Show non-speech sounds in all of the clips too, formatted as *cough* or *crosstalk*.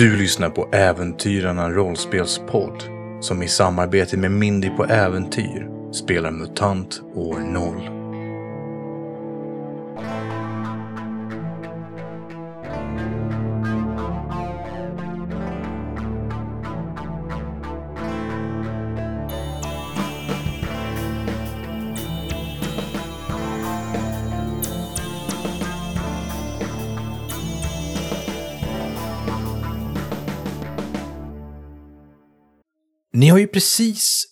Du lyssnar på Äventyrarna rollspelspodd som i samarbete med Mindy på Äventyr spelar MUTANT år 0. Precis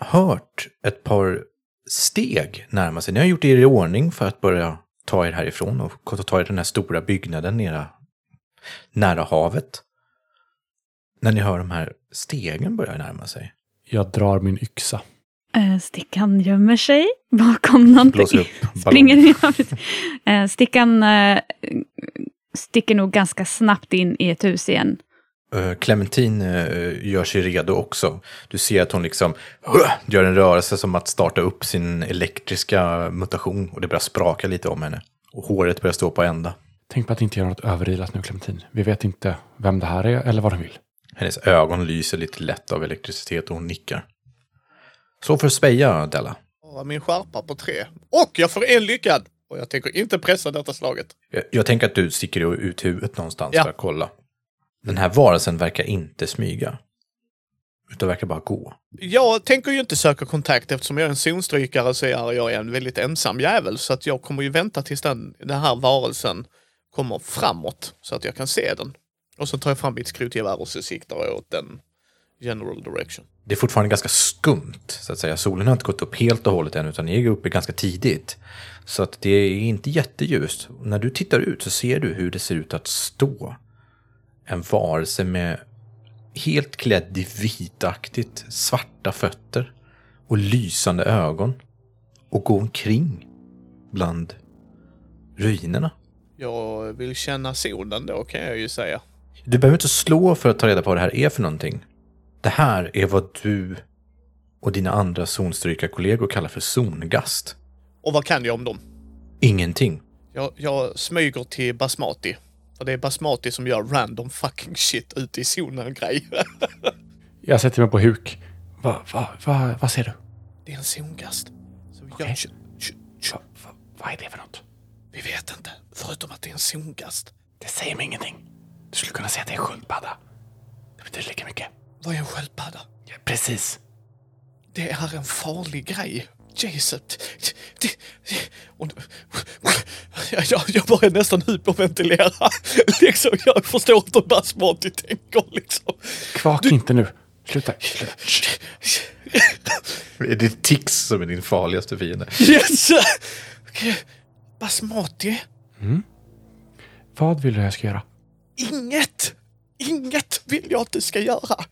hört ett par steg närma sig. Ni har gjort er i ordning för att börja ta er härifrån och ta er till den här stora byggnaden nere, nära havet. När ni hör de här stegen börja närma sig. Jag drar min yxa. Eh, Stickan gömmer sig bakom någonting. Upp. *laughs* Springer in. Eh, Stickan eh, sticker nog ganska snabbt in i ett hus igen. Eh, Clementine eh, gör sig redo också. Du ser att hon liksom gör en rörelse som att starta upp sin elektriska mutation och det börjar spraka lite om henne. Och håret börjar stå på ända. Tänk på att inte göra något överilat nu, Clementin. Vi vet inte vem det här är eller vad den vill. Hennes ögon lyser lite lätt av elektricitet och hon nickar. Så för speja, Della. Min skärpa på tre. Och jag får en lyckad! Och jag tänker inte pressa detta slaget. Jag, jag tänker att du sticker ut huvudet någonstans Ja. för att kolla. Den här varelsen verkar inte smyga. Utan verkar bara gå. Jag tänker ju inte söka kontakt eftersom jag är en zonstrykare så är jag en väldigt ensam jävel. Så att jag kommer ju vänta tills den, den här varelsen kommer framåt så att jag kan se den. Och så tar jag fram mitt skrotgevär och så siktar jag åt den general direction. Det är fortfarande ganska skumt, så att säga. Solen har inte gått upp helt och hållet än, utan ni är uppe ganska tidigt. Så att det är inte jätteljust. När du tittar ut så ser du hur det ser ut att stå en varelse med helt klädd i vitaktigt svarta fötter och lysande ögon och gå omkring bland ruinerna. Jag vill känna solen då kan jag ju säga. Du behöver inte slå för att ta reda på vad det här är för någonting. Det här är vad du och dina andra zonstrykarkollegor kallar för zongast. Och vad kan jag om dem? Ingenting. Jag, jag smyger till Basmati. För det är Basmati som gör random fucking shit ute i zonen grej. *laughs* Jag sätter mig på huk. Va, va, va, vad ser du? det är en zongast. Så Okej. jag, sh- sh- Va, va, vad är det för något? vi vet inte. Förutom att det är en zongast. Det säger mig ingenting. Du skulle kunna säga att det är en sköldpadda. Det betyder lika mycket. Vad är en sköldpadda? Ja, precis. Det är en farlig grej. Jesus. Det, det, och, jag, jag, jag börjar nästan hyperventilera. liksom, jag förstår inte hur Basmati tänker liksom. Kvak inte nu. Sluta. Är det Tix som är din farligaste fiende? Yes! Okej. Basmati? Vad vill du jag ska göra? Inget! Inget vill jag att du ska göra.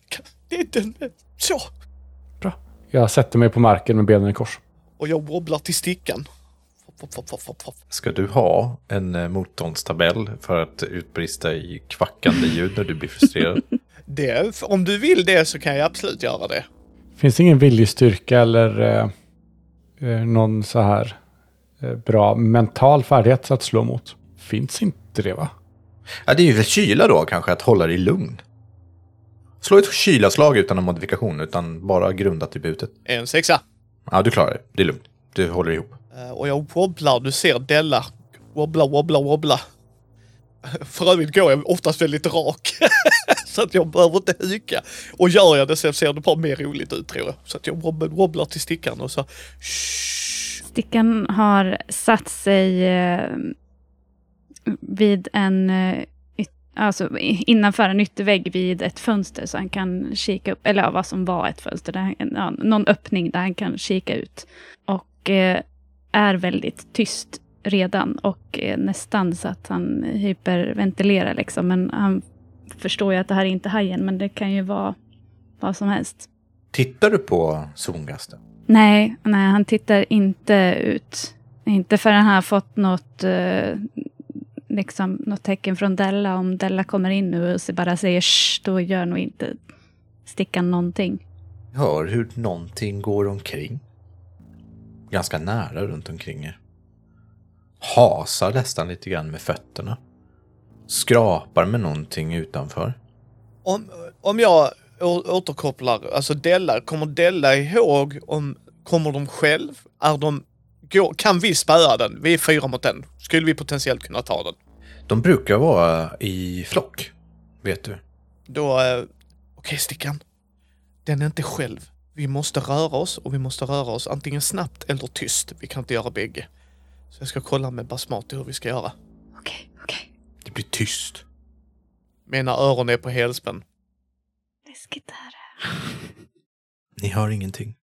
Det är den... Så. Bra. Jag sätter mig på marken med benen i kors. Och jag wobblar till stickan. Ska du ha en eh, motståndstabell för att utbrista i kvackande ljud när du blir frustrerad? *laughs* Det, om du vill det så kan jag absolut göra det. Finns det ingen viljestyrka eller eh, eh, någon så här eh, bra mental färdighet att slå mot? Finns inte det va? ja, det är ju väl kyla då kanske, att hålla dig lugn. Slå ett kylaslag utan någon modifikation, utan bara grundat i butet. En sexa. Ja, du klarar det. Det är lugnt. Du håller ihop. Eh, Och jag wobblar, du ser Della. Wobbla, wobbla, wobbla. För övrigt går jag oftast väldigt rak. *laughs* så att jag behöver inte huka. Och gör jag det så ser det bara mer roligt ut tror jag. Så att jag wobb- wobblar till stickan och så... Shh. Stickan har satt sig eh, vid en, eh, alltså innanför en yttervägg vid ett fönster så han kan kika upp, eller ja, vad som var ett fönster, där ja, någon öppning där han kan kika ut. Och eh, är väldigt tyst redan och eh, nästan så att han hyperventilerar liksom. Men han förstår ju att det här är inte hajen, men det kan ju vara vad som helst. Tittar du på zongasten? Nej, nej, han tittar inte ut. Inte förrän han har fått något, eh, liksom, något tecken från Della. Om Della kommer in nu och så bara säger Shh, då gör nog inte stickan någonting. Hör hur någonting går omkring. Ganska nära runt omkring er. Hasar nästan lite grann med fötterna. Skrapar med någonting utanför. Om, om jag återkopplar, alltså Della, kommer Della ihåg om, kommer de själv? Är de, kan vi spöa den? Vi är fyra mot en. Skulle vi potentiellt kunna ta den? De brukar vara i flock, vet du. Då, eh, okej Stickan. Den är inte själv. Vi måste röra oss och vi måste röra oss antingen snabbt eller tyst. Vi kan inte göra bägge. Så jag ska kolla med Basmati hur vi ska göra. Okej, okej. Det blir tyst. Mina öron är på helspänn. Läskigt det här. Ni hör ingenting.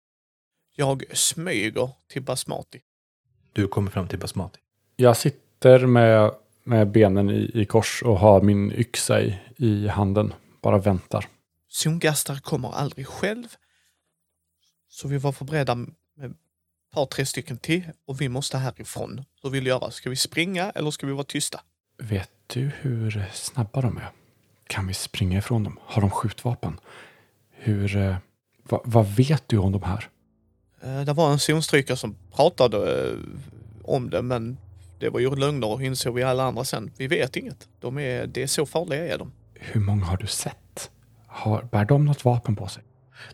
Jag smyger till Basmati. Du kommer fram till Basmati. Jag sitter med, med benen i, i kors och har min yxa i, i handen. Bara väntar. Zongastar kommer aldrig själv. Så vi var förberedda med ett par, tre stycken till och vi måste härifrån. Hur vill du göra? Ska vi springa eller ska vi vara tysta? Vet du hur snabba de är? Kan vi springa ifrån dem? Har de skjutvapen? Hur... Eh, va, vad vet du om de här? Eh, Det var en zonstrykare som pratade eh, om det men det var ju lögner insåg vi alla andra sen. Vi vet inget. De är, det är så farliga är de. Hur många har du sett? Har, bär de något vapen på sig?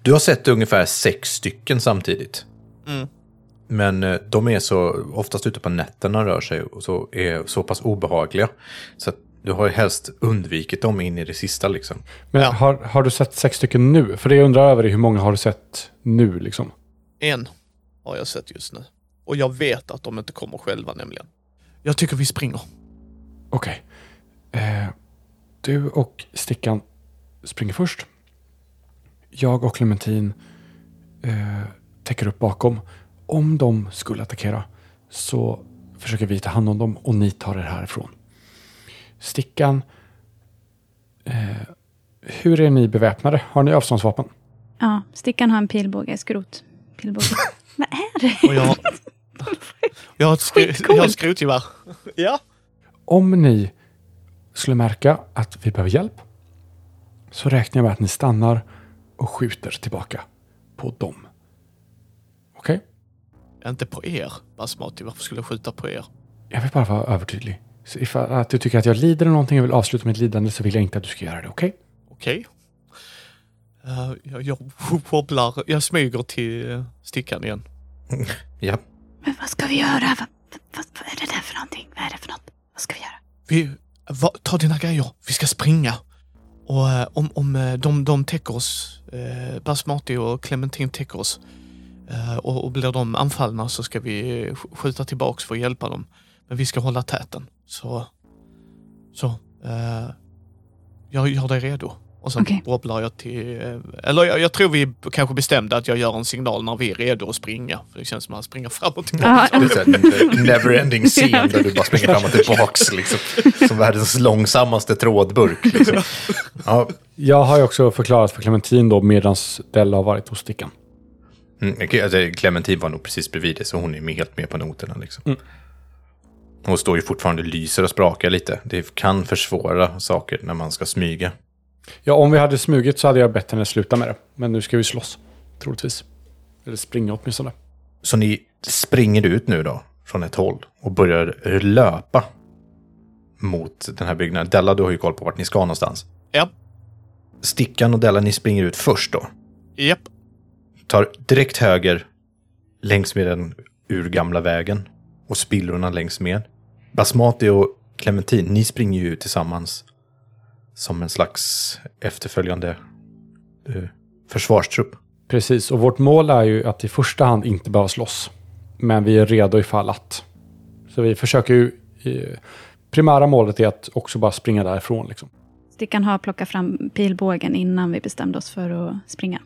Du har sett ungefär sex stycken samtidigt. Mm. Men eh, de är så, oftast ute på nätterna rör sig och så är så pass obehagliga. Så att du har ju helst undvikit dem in i det sista liksom. Men Ja. har, har du sett sex stycken nu? För det jag undrar över är hur många har du sett nu liksom? En har jag sett just nu. Och jag vet att de inte kommer själva nämligen. Jag tycker vi springer. Okej. Eh, du och Stickan springer först. Jag och Clementin eh, täcker upp bakom. Om de skulle attackera så försöker vi ta hand om dem och ni tar er härifrån. Stickan. Eh, hur är ni beväpnade? Har ni avståndsvapen? Ja, Stickan har en pilbåge, skrot. Pilbåge. *laughs* Vad är det? Och jag, *laughs* jag har ett skru, skrotgevär. *laughs* Ja. Om ni skulle märka att vi behöver hjälp så räknar jag med att ni stannar och skjuter tillbaka på dem. Okej? Inte på er, Basmati. Varför skulle jag skjuta på er? Jag vill bara vara övertydlig. Så ifall att du tycker att jag lider eller någonting och vill avsluta mitt lidande så vill jag inte att du ska göra det, okej? Okej. Eh, jag, jag wobblar, jag smyger till eh, stickan igen. *laughs* Ja, Men vad ska vi göra? Vad, vad, vad är det där för någonting? Vad är det för något? Vad ska vi göra? Vi, va, ta dina grejer, vi ska springa. Och eh, om, om eh, de, de täcker oss, eh, Basmati och Clementin täcker oss eh, och, och blir de anfallna så ska vi eh, sk- skjuta tillbaks för att hjälpa dem. Men vi ska hålla täten. Så, så, eh, jag gör dig redo. Och sen Okej. wobblar jag till, eller jag, jag tror vi kanske bestämde att jag gör en signal när vi är redo att springa. För det känns som att man springer fram och tillbaka. Det är en never-ending scen där du bara springer fram och tillbaks liksom. Som världens långsammaste trådburk. Liksom. Ja, Jag har ju också förklarat för Clementin då medan Della har varit hos Stickan. Mm, alltså, Clementine var nog precis bredvid det, så hon är med, helt med på noterna. Liksom. Mm. Hon står ju fortfarande och lyser och sprakar lite. Det kan försvåra saker när man ska smyga. Ja, om vi hade smugit så hade jag bett henne sluta med det. Men nu ska vi slåss, troligtvis. Eller springa åtminstone. Så ni springer ut nu då, från ett håll och börjar löpa mot den här byggnaden. Della, du har ju koll på vart ni ska någonstans. Ja, Stickan och Della, ni springer ut först då. japp. Tar direkt höger längs med den urgamla vägen och spillrorna längs med. Basmati och Clementine, ni springer ju tillsammans som en slags efterföljande eh, försvarstrupp. Precis, och vårt mål är ju att i första hand inte behöva slåss. Men vi är redo ifall att. Så vi försöker ju... eh, Primära målet är att också bara springa därifrån. Liksom. Stickan har plockat fram pilbågen innan vi bestämde oss för att springa.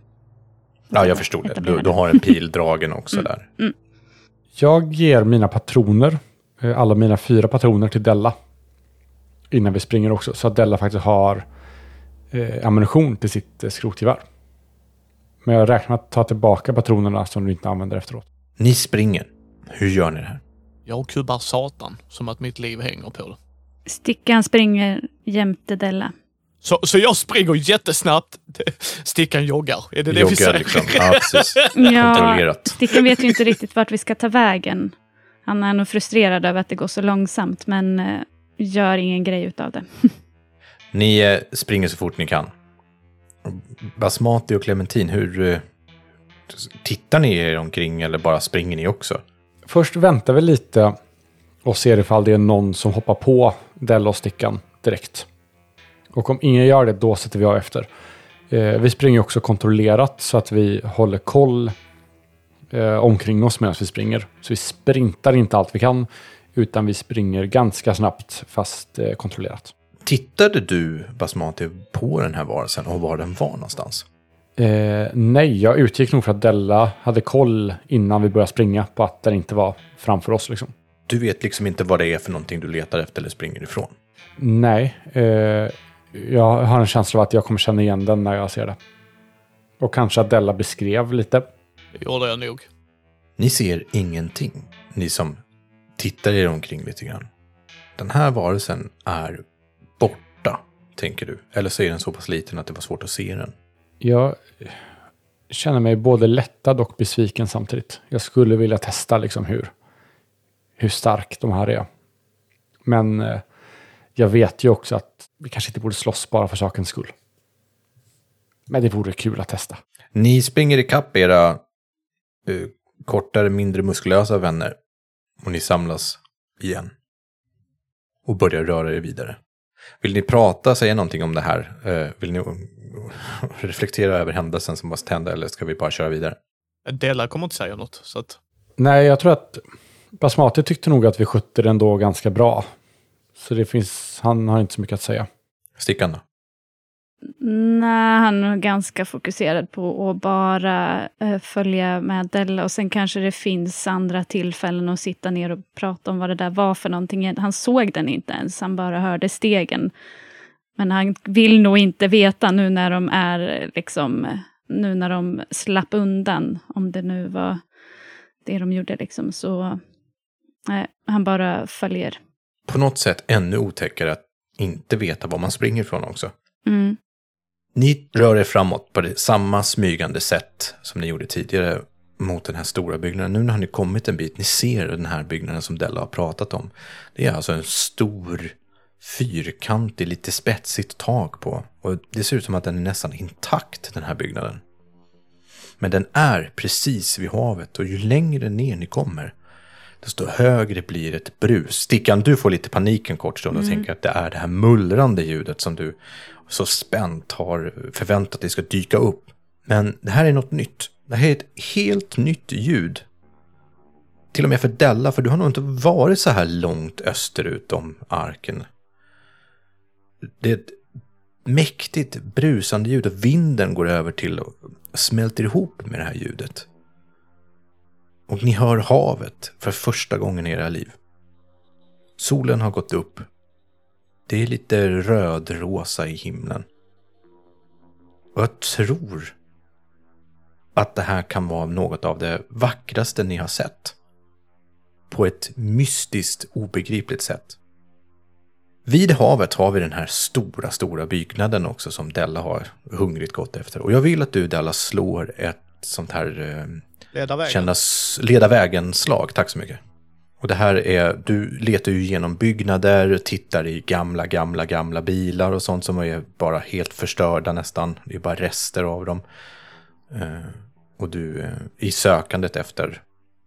Ja, jag förstod det. Du, du har en pil dragen också där. Jag ger mina patroner, eh, alla mina fyra patroner till Della. Innan vi springer också. Så att Della faktiskt har eh, ammunition till sitt eh, skrotgevär. Men jag räknar med att ta tillbaka patronerna som du inte använder efteråt. Ni springer. Hur gör ni det här? Jag kubbar satan som att mitt liv hänger på det. Stickan springer jämte Della. Så, så jag springer jättesnabbt. *laughs* Stickan joggar. Är det det vi Joggar säger? liksom. Ja, precis. *laughs* Ja, Kontrollerat. Stickan vet ju inte riktigt vart vi ska ta vägen. Han är nog frustrerad över att det går så långsamt, men eh, gör ingen grej utav det. Ni eh, springer så fort ni kan. Basmati och Clementin, hur... eh, Tittar ni er omkring eller bara springer ni också? Först väntar vi lite och ser ifall det är någon som hoppar på Della och Stickan direkt. Och om ingen gör det, då sätter vi av efter. Eh, vi springer också kontrollerat så att vi håller koll eh, omkring oss medan vi springer. Så vi sprintar inte allt vi kan, utan vi springer ganska snabbt fast eh, kontrollerat. Tittade du, Basmati, på den här varelsen och var den var någonstans? Eh, nej, jag utgick nog för att Della hade koll innan vi började springa på att den inte var framför oss. Liksom. Du vet liksom inte vad det är för någonting du letar efter eller springer ifrån. Nej, eh, jag har en känsla av att jag kommer känna igen den när jag ser det. Och kanske att Della beskrev lite. Det gjorde jag nog. Ni ser ingenting, ni som tittar er omkring lite grann. Den här varelsen är borta, tänker du. Eller så är den så pass liten att det var svårt att se den. Jag känner mig både lättad och besviken samtidigt. Jag skulle vilja testa liksom hur, hur stark de här är. Men eh, jag vet ju också att vi kanske inte borde slåss bara för sakens skull. Men det vore kul att testa. Ni springer ikapp era eh, kortare, mindre muskulösa vänner. Och ni samlas igen. Och börjar röra er vidare. Vill ni prata, säga någonting om det här? Eh, vill ni *laughs* reflektera över händelsen som bara hände eller ska vi bara köra vidare? Della kommer inte säga något. Så att, Nej, jag tror att Basmati tyckte nog att vi skötte det ändå ganska bra. Så det finns, han har inte så mycket att säga. Stickan då? Nej, han är ganska fokuserad på att bara eh, följa med Della. Och sen kanske det finns andra tillfällen att sitta ner och prata om vad det där var för någonting. Han såg den inte ens, han bara hörde stegen. Men han vill nog inte veta nu när de är liksom, eh, nu när de slapp undan, om det nu var det de gjorde liksom. Så nej, han bara följer. På något sätt ännu otäckare att inte veta var man springer ifrån också. Mm. Ni rör er framåt på det, samma smygande sätt som ni gjorde tidigare mot den här stora byggnaden. Nu har ni kommit en bit, ni ser den här byggnaden som Della har pratat om. Det är alltså en stor fyrkantig, lite spetsigt tak på. Och det ser ut som att den är nästan intakt, den här byggnaden. Men den är precis vid havet och ju längre ner ni kommer, desto högre blir ett brus. Stickan, du får lite panik en kort stund och tänker att det är det här mullrande ljudet som du så spänt har förväntat att det ska dyka upp. Men det här är något nytt. Det här är ett helt nytt ljud. Till och med för Della, för du har nog inte varit så här långt österut om arken. Det är ett mäktigt brusande ljud och vinden går över till och smälter ihop med det här ljudet. Och ni hör havet för första gången i era liv. Solen har gått upp. Det är lite rödrosa i himlen. Och jag tror att det här kan vara något av det vackraste ni har sett. På ett mystiskt obegripligt sätt. Vid havet har vi den här stora, stora byggnaden också som Della har hungrigt gått efter. Och jag vill att du Della slår ett sånt här eh, leda vägen. kännas leda vägen-slag. Tack så mycket. Och det här är, du letar ju igenom byggnader, tittar i gamla, gamla, gamla bilar och sånt som är bara helt förstörda nästan. Det är bara rester av dem. Eh, och du, eh, i sökandet efter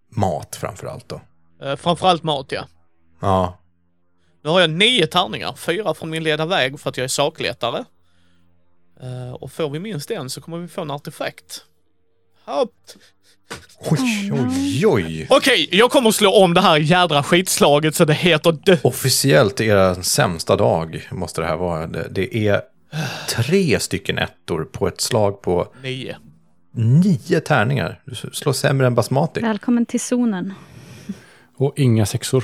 mat framför allt då. Eh, framförallt mat ja. Ja, Nu har jag nio tärningar, fyra från min leda väg för att jag är sakletare. Och får vi minst en så kommer vi få en artefakt. Ja, oj, oj, oj. Okej, jag kommer att slå om det här jädra skitslaget så det heter dö... Officiellt era sämsta dag måste det här vara. Det, det är tre stycken ettor på ett slag på Nio. nio tärningar. Du slår sämre än Basmati. Välkommen till zonen. Och inga sexor.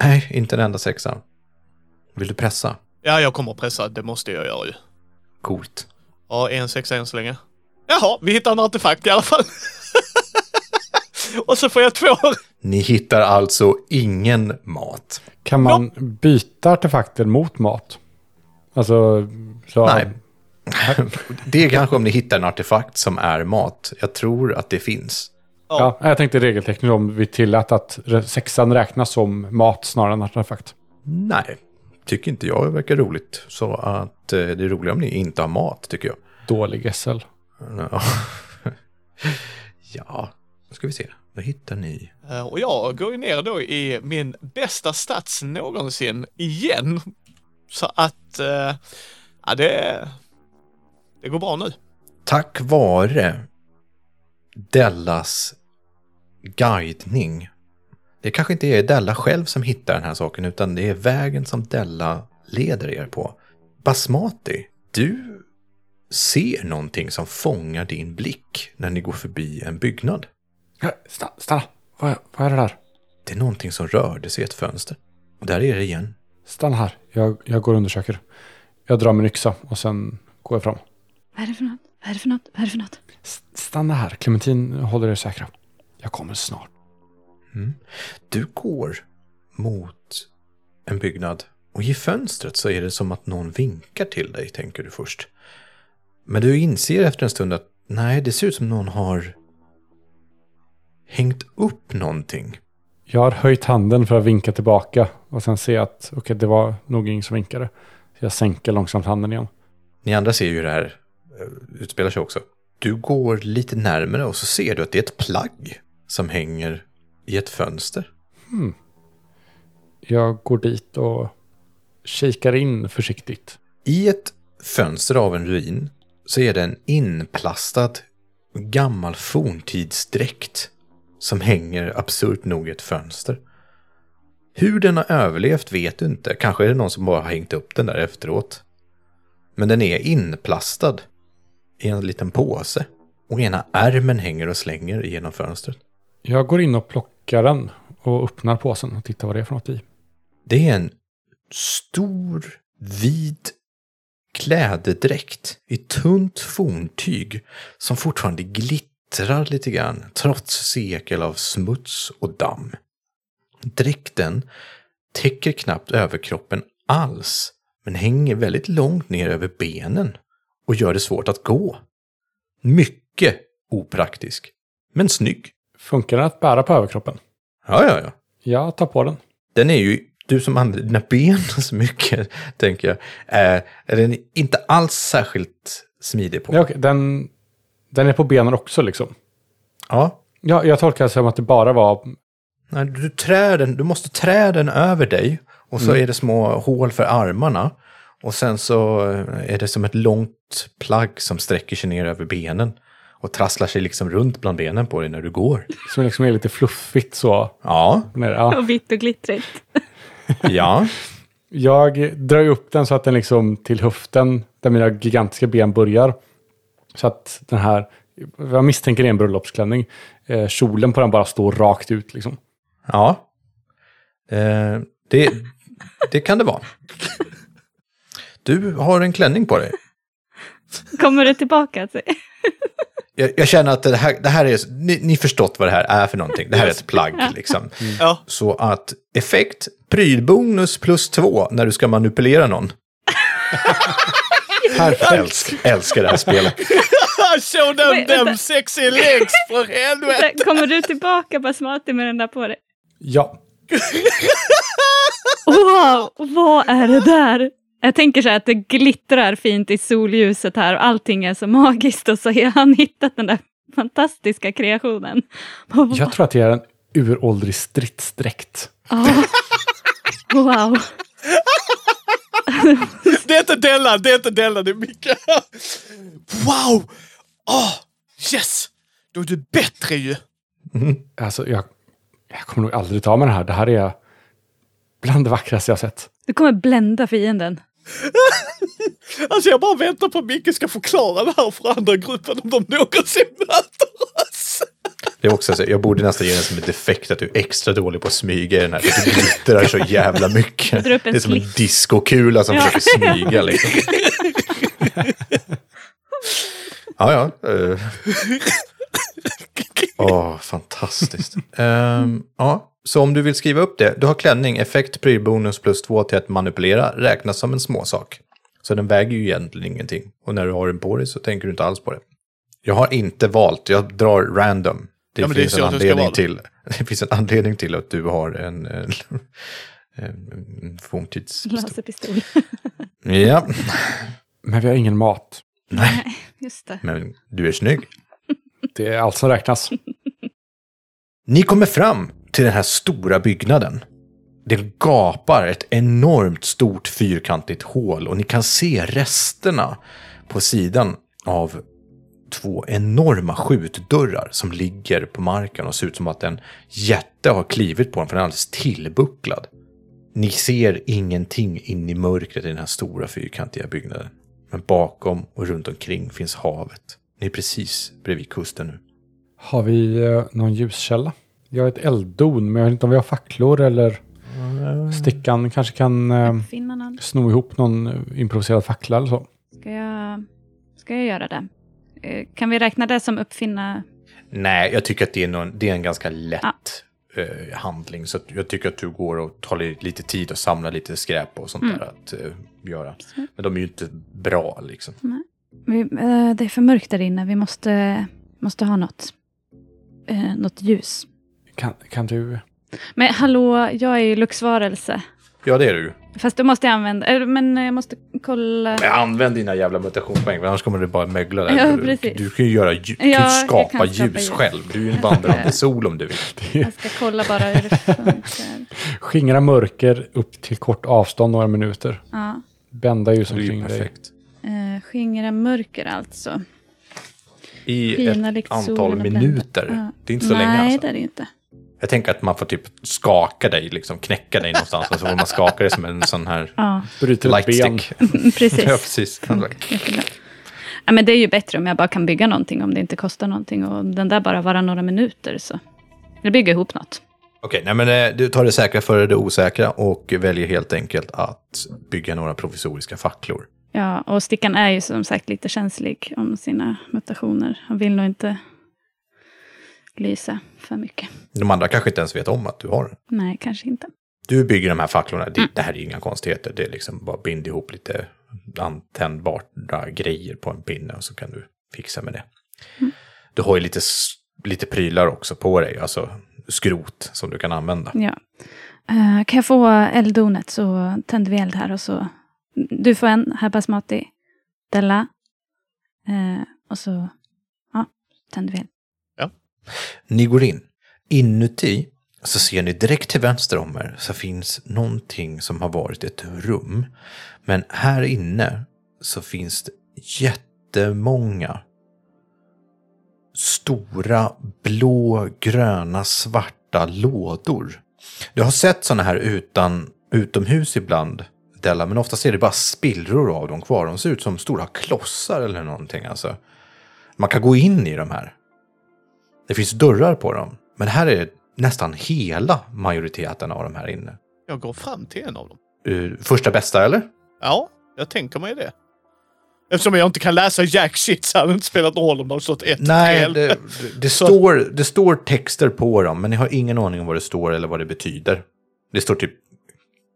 Nej, inte en enda sexa. Vill du pressa? Ja, jag kommer att pressa. Det måste jag göra ju. Coolt. Ja, en sexa än så länge. Jaha, vi hittar en artefakt i alla fall. *laughs* och så får jag två. Ni hittar alltså ingen mat. Kan man byta artefakter mot mat? Alltså, så... Nej. Det är kanske om ni hittar en artefakt som är mat. Jag tror att det finns. Ja, jag tänkte regeltekniskt om vi tillät att sexan räknas som mat snarare än artefakt. Nej, tycker inte jag verkar roligt. Så att eh, det är roligare om ni inte har mat, tycker jag. dålig SL. Ja. *laughs* ja, då ska vi se. Vad hittar ni? Eh, Och jag går ju ner då i min bästa stats någonsin igen. Så att, eh, ja det, det går bra nu. Tack vare Dellas guidning. Det kanske inte är Della själv som hittar den här saken utan det är vägen som Della leder er på. Basmati, du ser någonting som fångar din blick när ni går förbi en byggnad. Stanna, stanna. Vad, är- vad är det där? Det är någonting som rörde sig i ett fönster. Och där är det igen. Stanna här. Jag, jag går och undersöker. Jag drar min yxa och sen går jag fram. Vad är det för något? Vad är det för något? Vad är det för något? S- Stanna här. Clementin håller er säkra. Jag kommer snart. Du går mot en byggnad och i fönstret så är det som att någon vinkar till dig, tänker du först. Men du inser efter en stund att nej, det ser ut som någon har hängt upp någonting. Jag har höjt handen för att vinka tillbaka och sen ser jag att okej, det var nog ingen som vinkade. Så jag sänker långsamt handen igen. Ni andra ser ju hur det här eh, utspelar sig också. Du går lite närmare och så ser du att det är ett plagg som hänger i ett fönster. Jag går dit och kikar in försiktigt. I ett fönster av en ruin så är det en inplastad gammal forntidsdräkt som hänger absurt nog i ett fönster. Hur den har överlevt vet du inte. Kanske är det någon som bara har hängt upp den där efteråt. Men den är inplastad i en liten påse. Och ena ärmen hänger och slänger genom fönstret. Jag går in och plockar den och öppnar påsen och tittar vad det är för något i. Det är en stor, vit klädedräkt i tunt forntyg som fortfarande glittrar lite grann trots sekel av smuts och damm. Dräkten täcker knappt överkroppen alls men hänger väldigt långt ner över benen och gör det svårt att gå. Mycket opraktisk, men snygg. Funkar den att bära på överkroppen? Ja, ja, ja. Jag tar på den. Den är ju, du som använder dina ben *laughs* så mycket, tänker jag, är, den inte alls särskilt smidig på. Ja, okej, den, den är på benen också liksom. Ja. Ja, jag tolkar det som att det bara var... Nej, Du, trär den, du måste trä den över dig och så är det små hål för armarna. Och sen så är det som ett långt plagg som sträcker sig ner över benen. Och trasslar sig liksom runt bland benen på dig när du går. Som liksom är lite fluffigt så. Ja. Ja. *laughs* Och vitt och glittrigt. *laughs* *laughs* ja. Jag drar upp den så att den liksom till höften, där mina gigantiska ben börjar. Så att den här, jag misstänker det är en bröllopsklänning, eh, kjolen på den bara står rakt ut liksom. Ja. Eh, det, det kan det vara. Du har en klänning på dig. Kommer det tillbaka? Till? Jag, jag känner att det här, det här är, ni, ni förstått vad det här är för någonting. Det här är ett plagg liksom. Ja. Så att effekt, prylbonus plus två när du ska manipulera någon. *laughs* Perfekt. Älsk, älskar det här spelet. *laughs* Show them Wait, them sexy legs för *laughs* helvete! Kommer du tillbaka Basmati med den där på dig? Ja, *laughs* Wow, vad är det där? Jag tänker så här att det glittrar fint i solljuset här och allting är så magiskt och så har han hittat den där fantastiska kreationen. Jag tror att det är en uråldrig stridsdräkt. Ja. Wow. Det är inte Della, det är inte Della, det är Micke. Wow! Åh, yes! Då är du bättre ju. Alltså, jag, jag kommer nog aldrig ta med det här. Det här är bland det vackraste jag har sett. Du kommer blända fienden. Alltså jag bara väntar på att Micke ska förklara det här för andra gruppen om de någonsin möter oss. Det är också så, jag borde nästan ge den som en defekt att du är extra dålig på att smyga i den här. för Du glittrar så jävla mycket. Det är som en slips. discokula som Ja. försöker smyga liksom. Ja, ja. eh. Åh, fantastiskt. Ehm, ja, så om du vill skriva upp det, du har klänning, effekt, prylbonus plus två till att manipulera, räknas som en småsak. Så den väger ju egentligen ingenting. Och när du har den på dig så tänker du inte alls på det. Jag har inte valt, jag drar random. Det, Ja, men det är finns, så en det ska anledning till, *laughs* det finns en anledning till att du har en, *laughs* en, en forntidspistol. Laserpistol. *laughs* Ja, Men vi har ingen mat. Nej, Just det. men du är snygg. Det är allt som räknas. Ni kommer fram till den här stora byggnaden. Det gapar ett enormt stort fyrkantigt hål och ni kan se resterna på sidan av två enorma skjutdörrar som ligger på marken och ser ut som att en jätte har klivit på den för den är alldeles tillbucklad. Ni ser ingenting in i mörkret i den här stora fyrkantiga byggnaden. Men bakom och runt omkring finns havet. Ni är precis bredvid kusten nu. Har vi eh, någon ljuskälla? Vi har ett elddon, men jag vet inte om vi har facklor eller stickan kanske kan eh, sno ihop någon eh, improviserad fackla eller så. Ska jag, ska jag göra det? Eh, Kan vi räkna det som uppfinna? Nej, jag tycker att det är, någon, det är en ganska lätt eh, handling. Så att jag tycker att du går och tar li- lite tid och samlar lite skräp och sånt där att eh, göra. Men de är ju inte bra liksom. Vi, eh, det är för mörkt där inne. Vi måste, måste ha något. Något ljus. Kan, kan du... Men hallå, jag är ju luxvarelse. Ja, det är du. Fast då måste använda, men jag måste kolla. Men använd dina jävla mutationspoäng, annars kommer du bara mögla där. Ja, du, du kan ju, göra, du Ja, kan skapa kan skapa ljus ljus. själv. Du är ju en vandrande *laughs* sol om du vill. *laughs* Jag ska kolla bara hur det funkar. Skingra mörker upp till kort avstånd några minuter. Ja. Bända ljus omkring dig. Eh, skingra mörker alltså. I Skina ett antal minuter. Ja. Det är inte så Nej, länge alltså. det är det inte. Jag tänker att man får typ skaka dig, liksom knäcka dig någonstans. och så får man skaka dig som en sån här Ja, lightstick. *laughs* precis. *laughs* ja, precis. Jättebra. Ja, men det är ju bättre om jag bara kan bygga någonting, om det inte kostar någonting. Och den där bara vara några minuter, så. Eller bygga ihop något. Okej, nej men eh, du tar det säkra före det osäkra och väljer helt enkelt att bygga några provisoriska facklor. Ja, och Stickan är ju som sagt lite känslig om sina mutationer. Han vill nog inte lysa för mycket. De andra kanske inte ens vet om att du har den. Nej, kanske inte. Du bygger de här facklorna, det, Mm. det här är inga konstigheter. Det är liksom bara bind ihop lite antändbara grejer på en pinne och så kan du fixa med det. Mm. Du har ju lite, lite prylar också på dig, alltså skrot som du kan använda. Ja. Eh, kan jag få elddonet så tänder vi eld här och så. Du får en här basmati. Della. Eh, och så ja, tänder vi eld. Ni går in. Inuti så ser ni direkt till vänster om er så finns någonting som har varit ett rum. Men här inne så finns det jättemånga stora blå, gröna, svarta lådor. Du har sett sådana här utan, utomhus ibland, Della, men oftast är det bara spillror av dem kvar. De ser ut som stora klossar eller någonting. Alltså. Man kan gå in i de här. Det finns dörrar på dem. Men här är nästan hela majoriteten av de här inne. Jag går fram till en av dem. Uh, första bästa eller? Ja, jag tänker mig det. Eftersom jag inte kan läsa jack shit så hade det inte spelat någon roll om det hade stått ett Nej, fel. det, det, står, det står texter på dem, men ni har ingen aning om vad det står eller vad det betyder. Det står typ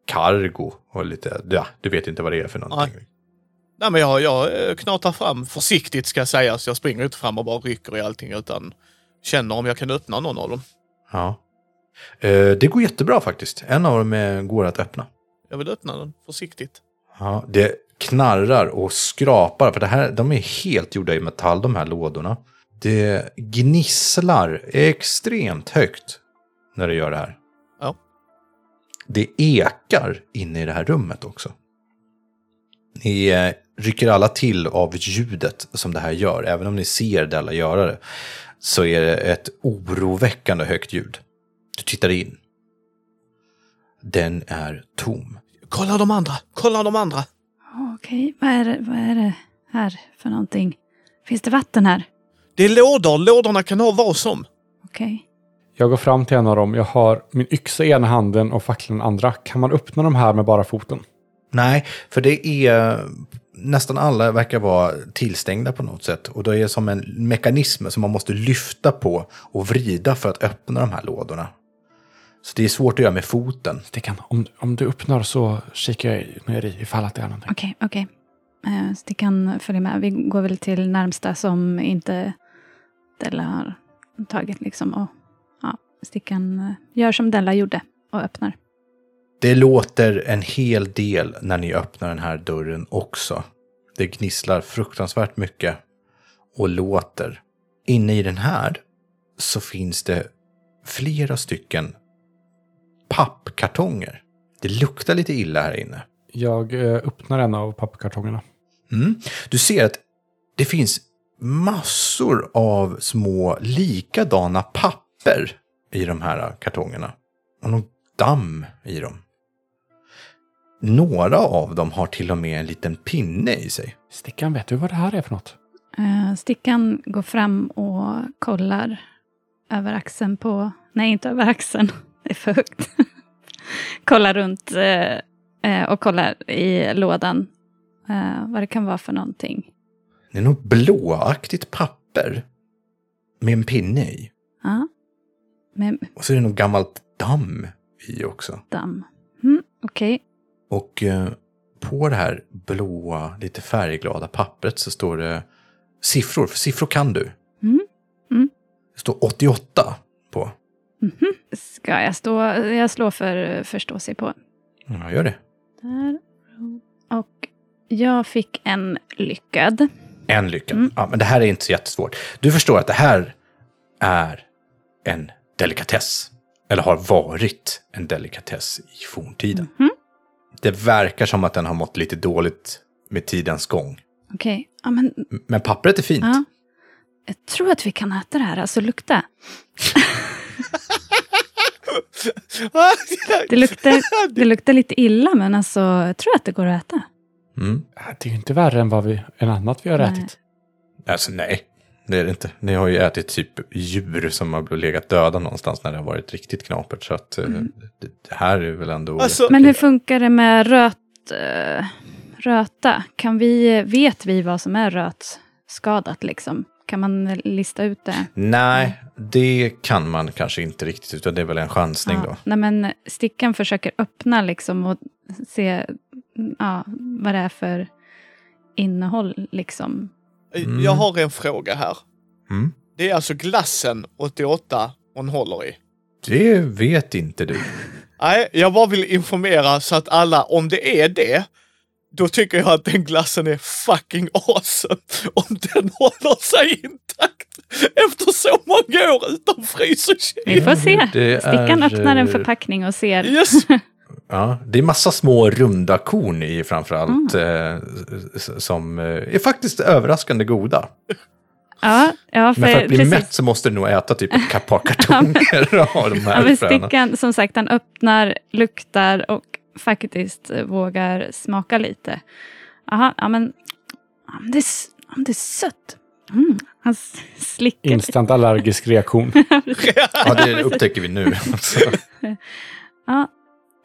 cargo och lite, ja, du vet inte vad det är för någonting. Nej, men jag, jag eh, knatar fram försiktigt ska sägas. Jag springer inte fram och bara rycker i allting utan känner om jag kan öppna någon av dem. Ja. Eh, det går jättebra faktiskt. En av dem går att öppna. Jag vill öppna den försiktigt. Ja, det knarrar och skrapar, för det här, de är helt gjorda i metall, de här lådorna. Det gnisslar extremt högt när det gör det här. Ja. Det ekar inne i det här rummet också. Ni eh, rycker alla till av ljudet som det här gör. Även om ni ser Della göra det så är det ett oroväckande högt ljud. Du tittar in. Den är tom. Kolla de andra! Kolla de andra! Okej, vad, är det, vad är det här för någonting? Finns det vatten här? Det är lådor. Lådorna kan ha vad som. Okej. Jag går fram till en av dem. Jag har min yxa i ena handen och facklan i andra. Kan man öppna de här med bara foten? Nej, för det är nästan alla verkar vara tillstängda på något sätt. Och det är som en mekanism som man måste lyfta på och vrida för att öppna de här lådorna. Så det är svårt att göra med foten. Stickan, om, om du öppnar så kikar jag ner i ifall att det är någonting. Okej, okej. Eh, Stickan följer med. Vi går väl till närmsta som inte Della har tagit liksom. Och, ja, Stickan eh, gör som Della gjorde och öppnar. Det låter en hel del när ni öppnar den här dörren också. Det gnisslar fruktansvärt mycket och låter. Inne i den här så finns det flera stycken pappkartonger. Det luktar lite illa här inne. Jag eh, öppnar en av pappkartongerna. Mm. Du ser att det finns massor av små likadana papper i de här kartongerna. Och någon damm i dem. Några av dem har till och med en liten pinne i sig. Stickan, vet du vad det här är för något? Eh, Stickan går fram och kollar över axeln på... Nej, inte över axeln. *laughs* Det är för högt. *laughs* kollar runt eh, eh, och kollar i lådan vad det kan vara för någonting. Det är något blåaktigt papper med en pinne i. Ja. Med Och så är det något gammalt damm i också. damm. Mm, Okej. Och eh, på det här blåa, lite färgglada pappret så står det siffror. För siffror kan du. Mm. Mm. Det står 88 på. Ska jag stå... Jag slår för förstå sig på. Ja, gör det. Där. Och jag fick en lyckad. En lyckad. Mm. Ja, men det här är inte så jättesvårt. Du förstår att det här är en delikatess. Eller har varit en delikatess i forntiden. Mhm. Det verkar som att den har mått lite dåligt med tidens gång. Okej. Ja, men Men pappret är fint. Ja. Jag tror att vi kan äta det här, alltså lukta. *laughs* Det luktar, det luktar lite illa, men alltså jag tror att det går att äta. Mm. Det är ju inte värre än vad vi, än annat vi har Nej. ätit. Alltså nej, det är det inte. Ni har ju ätit typ djur som har legat döda någonstans när det har varit riktigt knapert. Så att eh, Mm. det, det här är väl ändå... Alltså- Men hur funkar det med röt, eh, röta? Kan vi, vet vi vad som är rötskadat liksom? Kan man lista ut det? Nej, det kan man kanske inte riktigt, utan det är väl en chansning då. Nej, men stickan försöker öppna liksom och se ja, vad det är för innehåll liksom. Mm. Jag har en fråga här. Mm. Det är alltså glassen 88 hon håller i. Det vet inte du. Nej, jag bara vill informera så att alla, om det är det, då tycker jag att den glassen är fucking awesome. Om den håller sig intakt efter så många år utan frys och Vi kyl. får se. Det Stickan är, öppnar en eh, förpackning och ser. Yes! *laughs* Ja, det är massa små runda korn i framförallt Mm. eh, som eh, är faktiskt överraskande goda. Ja, ja, för, Men för att bli precis. mätt så måste du nog äta typ ett par *laughs* kartonger av de Ja, här fröna. stickan, som sagt, han öppnar, luktar och faktiskt eh, vågar smaka lite. Aha, ja men, ja, men det, ja, men det är sött. Mm, han slickar. Instant allergisk reaktion. *laughs* Ja, det upptäcker vi nu. *laughs* Ja,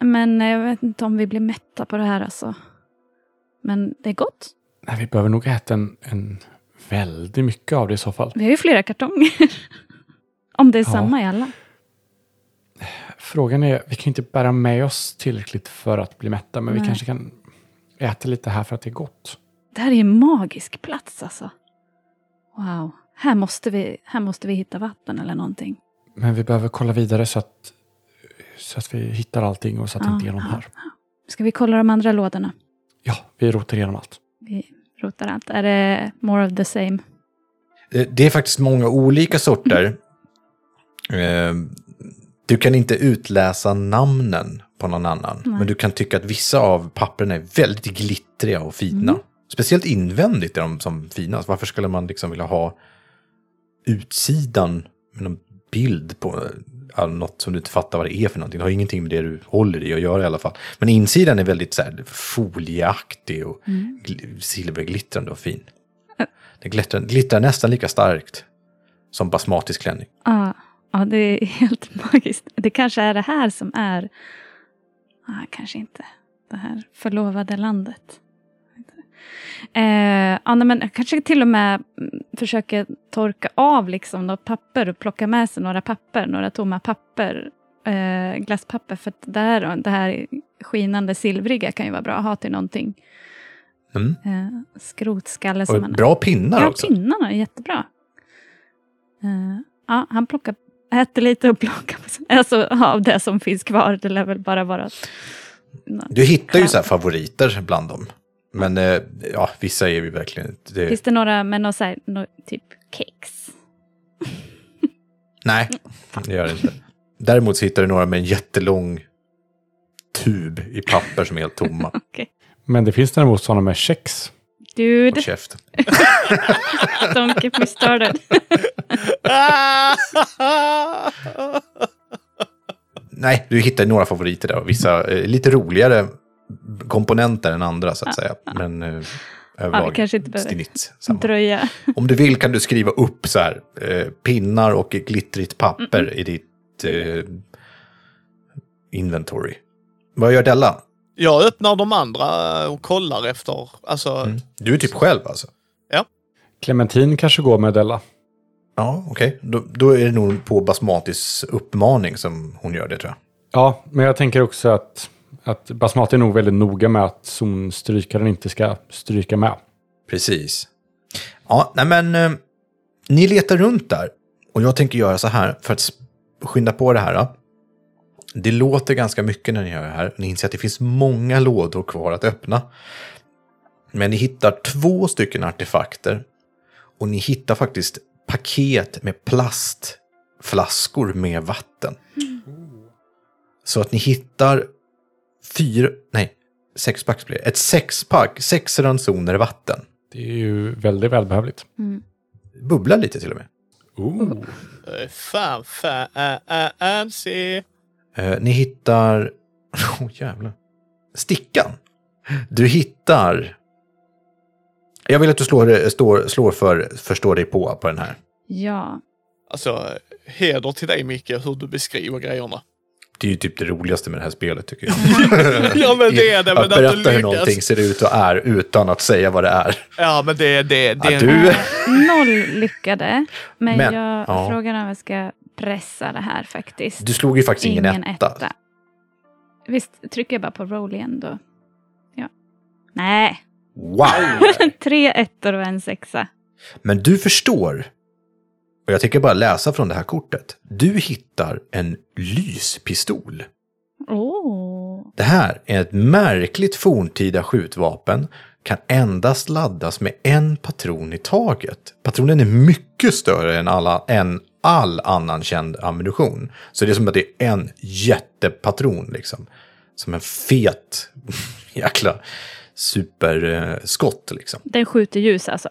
men jag vet inte om vi blir mätta på det här alltså. Men det är gott. Nej, vi behöver nog äta en, en väldigt mycket av det i så fall. Vi har ju flera kartonger. *laughs* om det är Ja. samma i alla. Frågan är, vi kan ju inte bära med oss tillräckligt för att bli mätta, men vi Nej. kanske kan äta lite här för att det är gott. Det här är en magisk plats alltså. Wow. Här måste vi, här måste vi hitta vatten eller någonting. Men vi behöver kolla vidare så att, så att vi hittar allting och så att det Ja, inte är någon ja, här. Ska vi kolla de andra lådorna? Ja, vi rotar igenom allt. Vi rotar allt. Är det more of the same? Eh, Det är faktiskt många olika sorter. Eh, Du kan inte utläsa namnen på någon annan. Nej. Men du kan tycka att vissa av papperna är väldigt glittriga och fina. Mm. Speciellt invändigt är de som finast. Varför skulle man liksom vilja ha utsidan med någon bild på något som du inte fattar vad det är för någonting. Det har ingenting med det du håller i att göra i alla fall. Men insidan är väldigt så här, folieaktig och gl- silverglittrande och fin. Det glittrar, glittrar nästan lika starkt som basmatisk klänning. Ja, ja, det är helt *laughs* magiskt. Det kanske är det här som är... Ah, kanske inte. Det här förlovade landet. Eh, ja, men kanske till och med mm, försöker torka av liksom något papper och plocka med sig några papper, några tomma papper, eh, glasspapper. För att det här, det här skinande silvriga kan ju vara bra att ha till någonting. Mm. Eh, skrotskalle som Och man bra pinnar Ja, också. pinnarna är jättebra. Eh, ja, han plockar, äter lite och plockar alltså, av det som finns kvar. Det lär väl bara vara... Du hittar ju så här favoriter bland dem. Men eh, ja, vissa är vi verkligen inte. Det, Finns det några med någon så här, nå- typ kex? *laughs* nej, det gör det inte. Däremot så hittar du några med en jättelång tub i papper som är helt tomma. *laughs* Okej. Men det finns däremot sådana med kex. Dude, Håll käft. *laughs* don't get me started. Nej, du hittar några favoriter där och vissa eh, lite roligare komponenter än andra så att säga. Men eh, överlag kanske inte behöver snitt samma. Dröja. Om du vill kan du skriva upp så här, eh, pinnar och glittrigt papper i ditt eh, inventory. Vad gör Della? Jag öppnar de andra och kollar efter, alltså, Du är typ själv alltså? Clementin kanske går med Della. Ja, okej. Då, då är det nog på Basmatis uppmaning som hon gör det tror jag. Ja, men jag tänker också att, att Basmati är nog väldigt noga med att zonstrykaren inte ska stryka med. Precis. Ja, nej men eh, ni letar runt där. Och jag tänker göra så här för att skynda på det här. Då. Det låter ganska mycket när ni gör det här. Ni inser att det finns många lådor kvar att öppna. Men ni hittar två stycken artefakter. Och ni hittar faktiskt paket med plastflaskor med vatten. Så att ni hittar fyra, nej, sexpack blir det. Ett sexpack, sex ransoner vatten. Det är ju väldigt välbehövligt. Bubblar lite till och med. Ooh. eh, fan, fan, fancy. Eh, ni hittar... Åh *laughs* oh, jävlar. Stickan. Du hittar... Jag vill att du slår, slår, slår för förstå dig på på den här. Ja. Alltså, heder till dig Micke, hur du beskriver grejerna. Det är ju typ det roligaste med det här spelet tycker jag. *laughs* ja men det är det, men att att du berätta hur lyckas. någonting ser ut och är utan att säga vad det är. Ja men det, det, det är du... Noll lyckade. Men, Men, jag ja. frågar om jag ska pressa det här faktiskt. Du slog ju faktiskt ingen, etta. Visst, trycker jag bara på roll igen då? Ja. Nej, Wow! *laughs* tre ettor och en sexa. Men du förstår. Och jag tänker bara läsa från det här kortet. Du hittar en lyspistol. Åh. Det här är ett märkligt forntida skjutvapen. Kan endast laddas med en patron i taget. Patronen är mycket större än, alla, än all annan känd ammunition. Så det är som att det är en jättepatron liksom. Som en fet *laughs* jäkla superskott liksom. Den skjuter ljus alltså.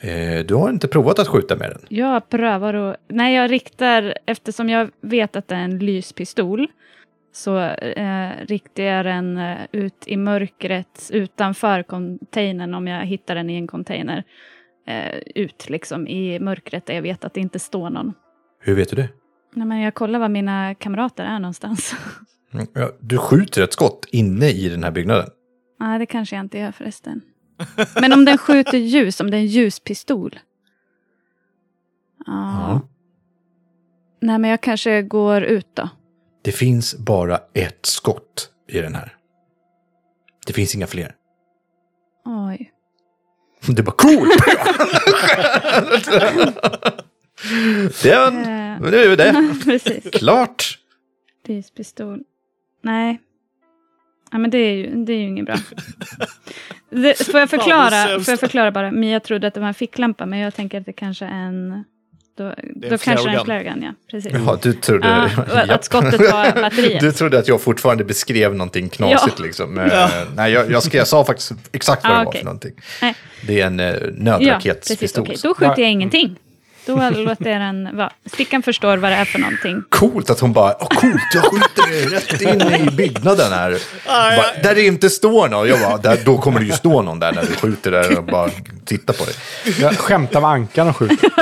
Eh, du har inte provat att skjuta med den? Jag prövar att... Nej, jag riktar... Eftersom jag vet att det är en lyspistol så eh, riktar jag den eh, ut i mörkret utanför containern om jag hittar den i en container. Eh, ut liksom i mörkret där jag vet att det inte står någon. Hur vet du det? Nej, men jag kollar var mina kamrater är någonstans. *laughs* Mm, Ja, du skjuter ett skott inne i den här byggnaden. Nej, det kanske jag inte gör förresten. Men om den skjuter ljus, om det är en ljuspistol. Ja. Ja. Nej, men jag kanske går ut då. Det finns bara ett skott i den här. Det finns inga fler. Oj. Det är bara cool! *laughs* Den! Eh, Nu är det *laughs* Precis. klart! Lyspistol. Nej. Ja, men det är ju, det är ju inget bra. *laughs* Det, får, jag det förklara, får jag förklara bara? Mia trodde att det var en ficklampa, men jag tänker att det kanske är en... Då, är då en kanske det är en gun, ja. Precis. Ja, du trodde... Ja, att skottet var *laughs* batteriet. Du trodde att jag fortfarande beskrev någonting knasigt liksom. Eh, Nej, jag, jag, ska, jag sa faktiskt exakt vad Ah, det var okej. för någonting. Nej. Det är en eh, Ja, precis. nödraketspistol. Okej, då skjuter jag ingenting. Då låter jag den vara. Stickan förstår vad det är för någonting. Coolt att hon bara, åh coolt, jag skjuter det rätt in i byggnaden här. Bara, där det inte står någon. Jag bara, där, då kommer det ju stå någon där när du skjuter där och bara titta på dig. Jag skämtar med ankan och skjuter. *laughs*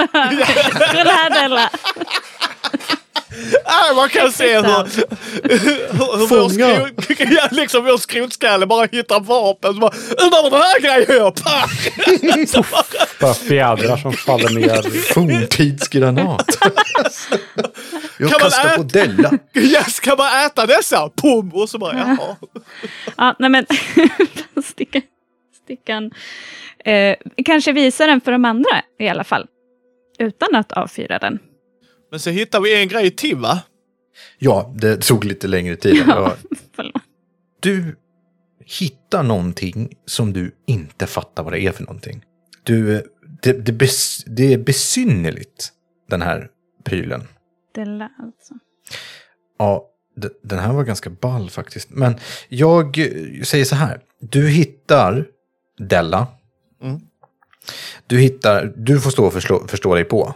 Ah, man kan se hur, hur, hur vår, skrot, *laughs* ja, liksom vår skrotskalle bara hittar vapen. Så bara, undrar vad den här grejen gör. *laughs* Bara fjädrar som faller ner. Forntidsgranat. *laughs* Jag Kan man kastar på äta? Della. Jag ska bara äta dessa. Pum! Och så bara, jaha. Ja, nej men stickan, stickan eh, kanske visar den för de andra i alla fall. Utan att avfyra den. Men så hittar vi en grej till va? Ja, det tog lite längre tid. Ja. Du hittar någonting som du inte fattar vad det är för någonting. Du, det, det, bes, det är besynnerligt, den här prylen. Della alltså. Ja, d- den här var ganska ball faktiskt. Men jag säger så här. Du hittar Della. Mm. Du hittar, du får stå och förstå, förstå dig på.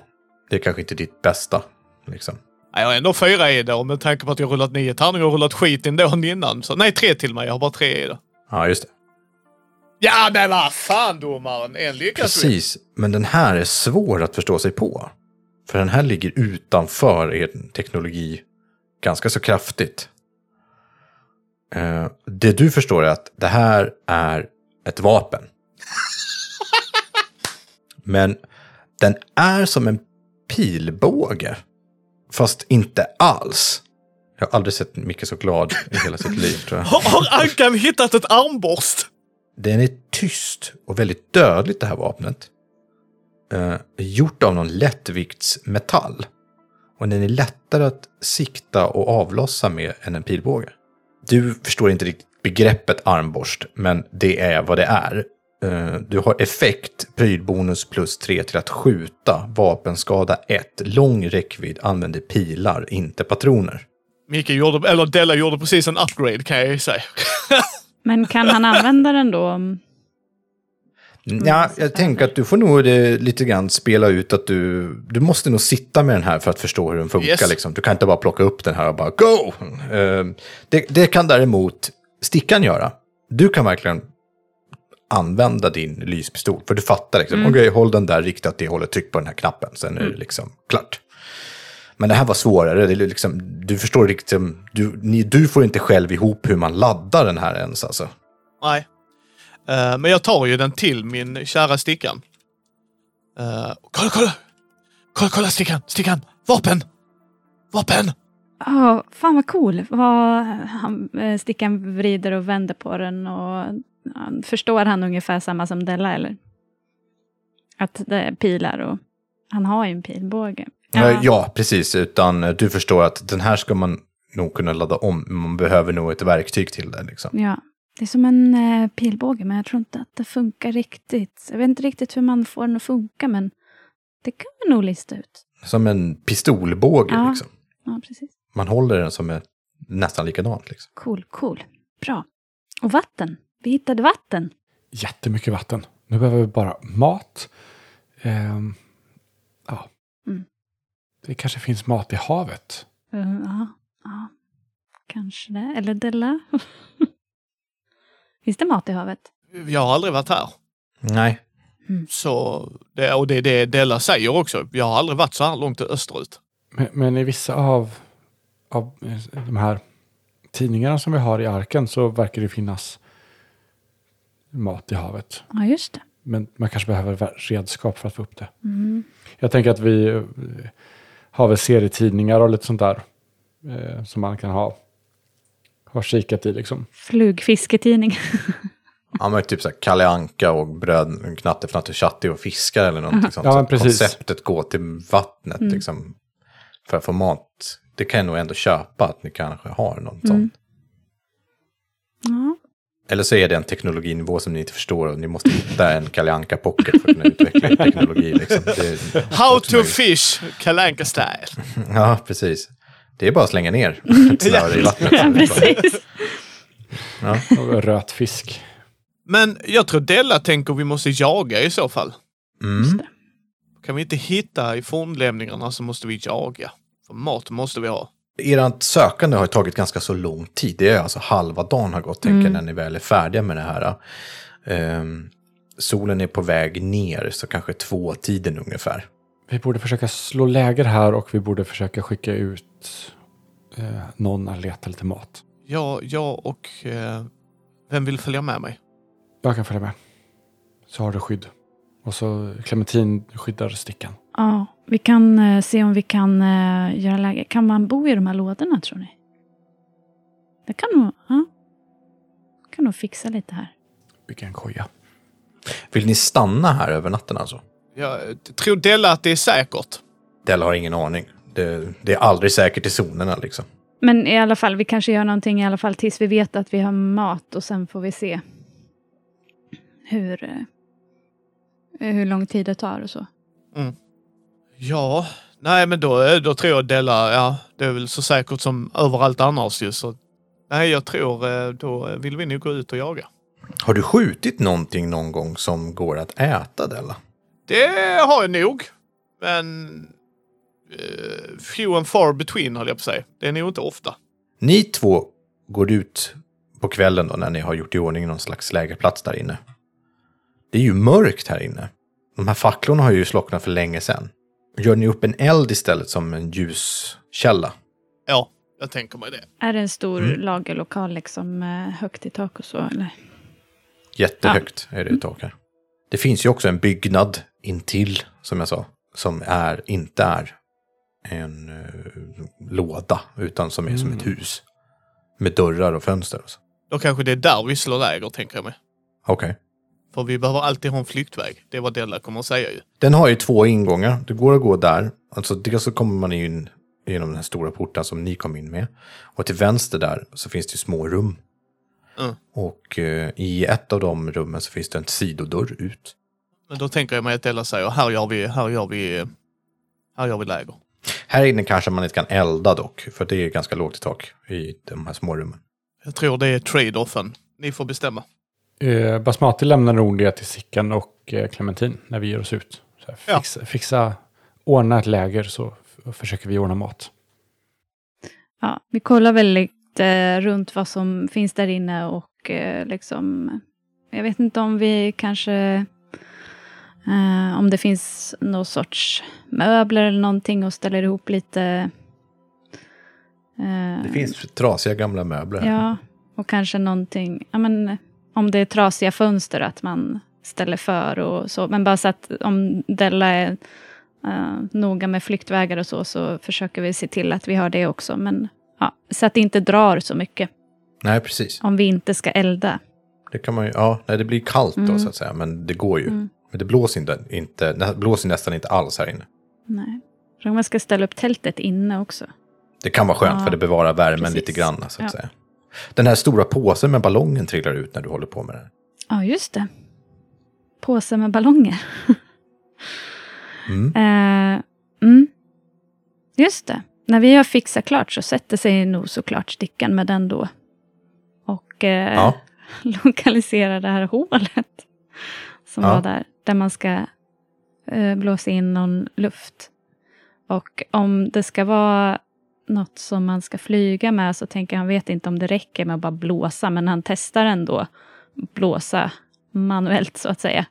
Det är kanske inte ditt bästa. Liksom. Jag har ändå fyra i det och med tanke på att jag har rullat nio tärningar och rullat skit ändå innan. Så, nej, tre till mig. Jag har bara tre i det. Ja, just det. Ja, men vad fan domaren. En lyckas. Precis, men den här är svår att förstå sig på. För den här ligger utanför er teknologi ganska så kraftigt. Eh, det du förstår är att det här är ett vapen. *laughs* Men den är som en pilbåge. Fast inte alls. Jag har aldrig sett Micke så glad i hela sitt liv tror jag. Har, Ankan hittat ett armborst? Den är tyst och väldigt dödligt det här vapnet. Eh, gjort av någon lättviktsmetall. Och den är lättare att sikta och avlossa med än en pilbåge. Du förstår inte riktigt begreppet armborst, men det är vad det är. Eh, du har effekt, prylbonus plus 3 till att skjuta, vapenskada 1, lång räckvidd, använder pilar, inte patroner. Micke gjorde, eller Della gjorde precis en upgrade kan jag ju säga. *laughs* Men kan han använda den då? om- Ja, jag tänker att du får nog eh, lite grann spela ut att du, du måste nog sitta med den här för att förstå hur den funkar. Yes. Liksom. Du kan inte bara plocka upp den här och bara go! Eh, det, det kan däremot stickan göra. Du kan verkligen använda din lyspistol. För du fattar liksom, okej, håll den där riktat det hållet, tryck på den här knappen, sen är det liksom klart. Men det här var svårare, det är liksom, du förstår liksom, du, ni, du får inte själv ihop hur man laddar den här ens alltså. Nej. Eh, men jag tar ju den till min kära Stickan. Uh, kolla, kolla! Kolla, kolla Stickan! Stickan! Vapen! Vapen! Ja, fan vad cool. Vad han, eh, stickan vrider och vänder på den och förstår han ungefär samma som Della eller? Att det är pilar och han har ju en pilbåge. Ja. ja, precis. Utan eh, du förstår att den här ska man nog kunna ladda om. Man behöver nog ett verktyg till det. Liksom. Ja, det är som en eh, pilbåge men jag tror inte att det funkar riktigt. Jag vet inte riktigt hur man får den att funka men det kan vi nog lista ut. Som en pistolbåge. Ja. Liksom. Ja, precis. Man håller den som är nästan likadant. Liksom. Cool, cool. Bra. Och vatten. Vi hittade vatten. Jättemycket vatten. Nu behöver vi bara mat. Ehm, ja. Mm. Det kanske finns mat i havet. Uh, ja, ja, kanske det. Eller Della. *laughs* Finns det mat i havet? Jag har aldrig varit här. Nej. Så det, och det är det Della säger också. Jag har aldrig varit så här långt österut. Men, men i vissa av, av eh, de här tidningarna som vi har i arken så verkar det finnas mat i havet. Ja, just det. Men man kanske behöver ver- redskap för att få upp det. Mm. Jag tänker att vi eh, har väl serietidningar och lite sånt där. Eh, som man kan ha, ha kikat i liksom. Flugfisketidning. *laughs* Ja, men typ så här Kalle Anka och bröd, Knatte, Fnatte, Tjatte och fiskar eller någonting sånt. Ja, Så men precis. Konceptet gå till vattnet liksom, för att få mat. Det kan jag nog ändå köpa att ni kanske har något sånt. ja. Eller så är det en teknologinivå som ni inte förstår och ni måste hitta en Kalle Anka pocket för att kunna utveckla er teknologi. Liksom. Det är *laughs* How to möjligt. fish, Kalle Anka style. *laughs* Ja, precis. Det är bara att slänga ner *laughs* ett snöre i vattnet. ja, precis. Och röt fisk. Men jag tror Della tänker vi måste jaga i så fall. Mm. Kan vi inte hitta i fornlämningarna så måste vi jaga. För mat måste vi ha. Ert sökande har tagit ganska så lång tid. Det är alltså halva dagen har gått, tänker jag, när ni väl är färdiga med det här. Ehm, solen är på väg ner, så kanske två tiden ungefär. Vi borde försöka slå läger här och vi borde försöka skicka ut eh, någon att leta lite mat. Jag, jag och... Eh, vem vill följa med mig? Jag kan följa med. Så har du skydd. Och så Clementin skyddar stickan. Ja, vi kan eh, se om vi kan eh, göra läge. Kan man bo i de här lådorna tror ni? Det kan nog, ja. kan nog fixa lite här. Bygga en koja. Vill ni stanna här över natten alltså? Jag tror Della att det är säkert. Della har ingen aning. Det, det är aldrig säkert i zonerna liksom. Men i alla fall, vi kanske gör någonting i alla fall tills vi vet att vi har mat och sen får vi se hur, eh, hur lång tid det tar och så. Ja, nej men då, då tror jag Della, ja det är väl så säkert som överallt annars ju. Så, nej, jag tror eh, då vill vi nog gå ut och jaga. Har du skjutit någonting någon gång som går att äta, Della? Det har jag nog. Men eh, few and far between höll jag på att säga. Det är nog inte ofta. Ni två går ut på kvällen då när ni har gjort i ordning någon slags lägerplats där inne. Det är ju mörkt här inne. De här facklorna har ju slocknat för länge sedan. Gör ni upp en eld istället som en ljuskälla? Ja, jag tänker mig det. Är det en stor Mm. lagerlokal liksom med högt i tak och så? Eller? Jättehögt är det i tak här. Det finns ju också en byggnad intill, som jag sa, som är, inte är en eh, låda, utan som är som ett hus. Med dörrar och fönster. och så. Då kanske det är där vi slår läger, tänker jag mig. Okej. För vi behöver alltid ha en flyktväg. Det är vad Della kommer att säga ju. Den har ju två ingångar. Det går att gå där. Alltså dels så kommer man in genom den här stora porten som ni kom in med. Och till vänster där så finns det små rum. Mm. Och eh, i ett av de rummen så finns det en sidodörr ut. Men då tänker jag mig att Della säger, här gör vi, här gör vi, här gör vi läger. Här inne kanske man inte kan elda dock, för det är ganska lågt i tak i de här små rummen. Jag tror det är trade-offen. Ni får bestämma. Eh, Basmati lämnar nog det till Sickan och eh, Clementin när vi ger oss ut. Så här, Ja. fixa, fixa, ordna ett läger så försöker vi ordna mat. Ja, vi kollar väl lite runt vad som finns där inne och eh, liksom... Jag vet inte om vi kanske... Eh, om det finns någon sorts möbler eller någonting och ställer ihop lite... eh, Det finns trasiga gamla möbler. här. Ja, och kanske någonting... Ja, men, om det är trasiga fönster, att man ställer för och så. Men bara så att om Della är eh, noga med flyktvägar och så, så försöker vi se till att vi har det också. Men ja, så att det inte drar så mycket, Nej, precis. om vi inte ska elda. Det kan man ju, ja, nej, det blir kallt då Mm. så att säga, men det går ju. Mm. Men det blåser, inte, inte, blåser nästan inte alls här inne. Nej. Frågan om man ska ställa upp tältet inne också. Det kan vara skönt Ja, för det bevarar värmen precis. lite grann. Så att Ja. säga. Den här stora påsen med ballongen trillar ut när du håller på med det. Ja, just det. Påse med ballonger. Mm. *laughs* Eh, mm. Just det. När vi har fixat klart så sätter sig nog såklart stickan med den då. Och eh, Ja. *laughs* lokaliserar det här hålet. Som Ja. var där. Där man ska eh, blåsa in någon luft. Och om det ska vara något som man ska flyga med så tänker han vet inte om det räcker med att bara blåsa. Men han testar ändå blåsa manuellt så att säga.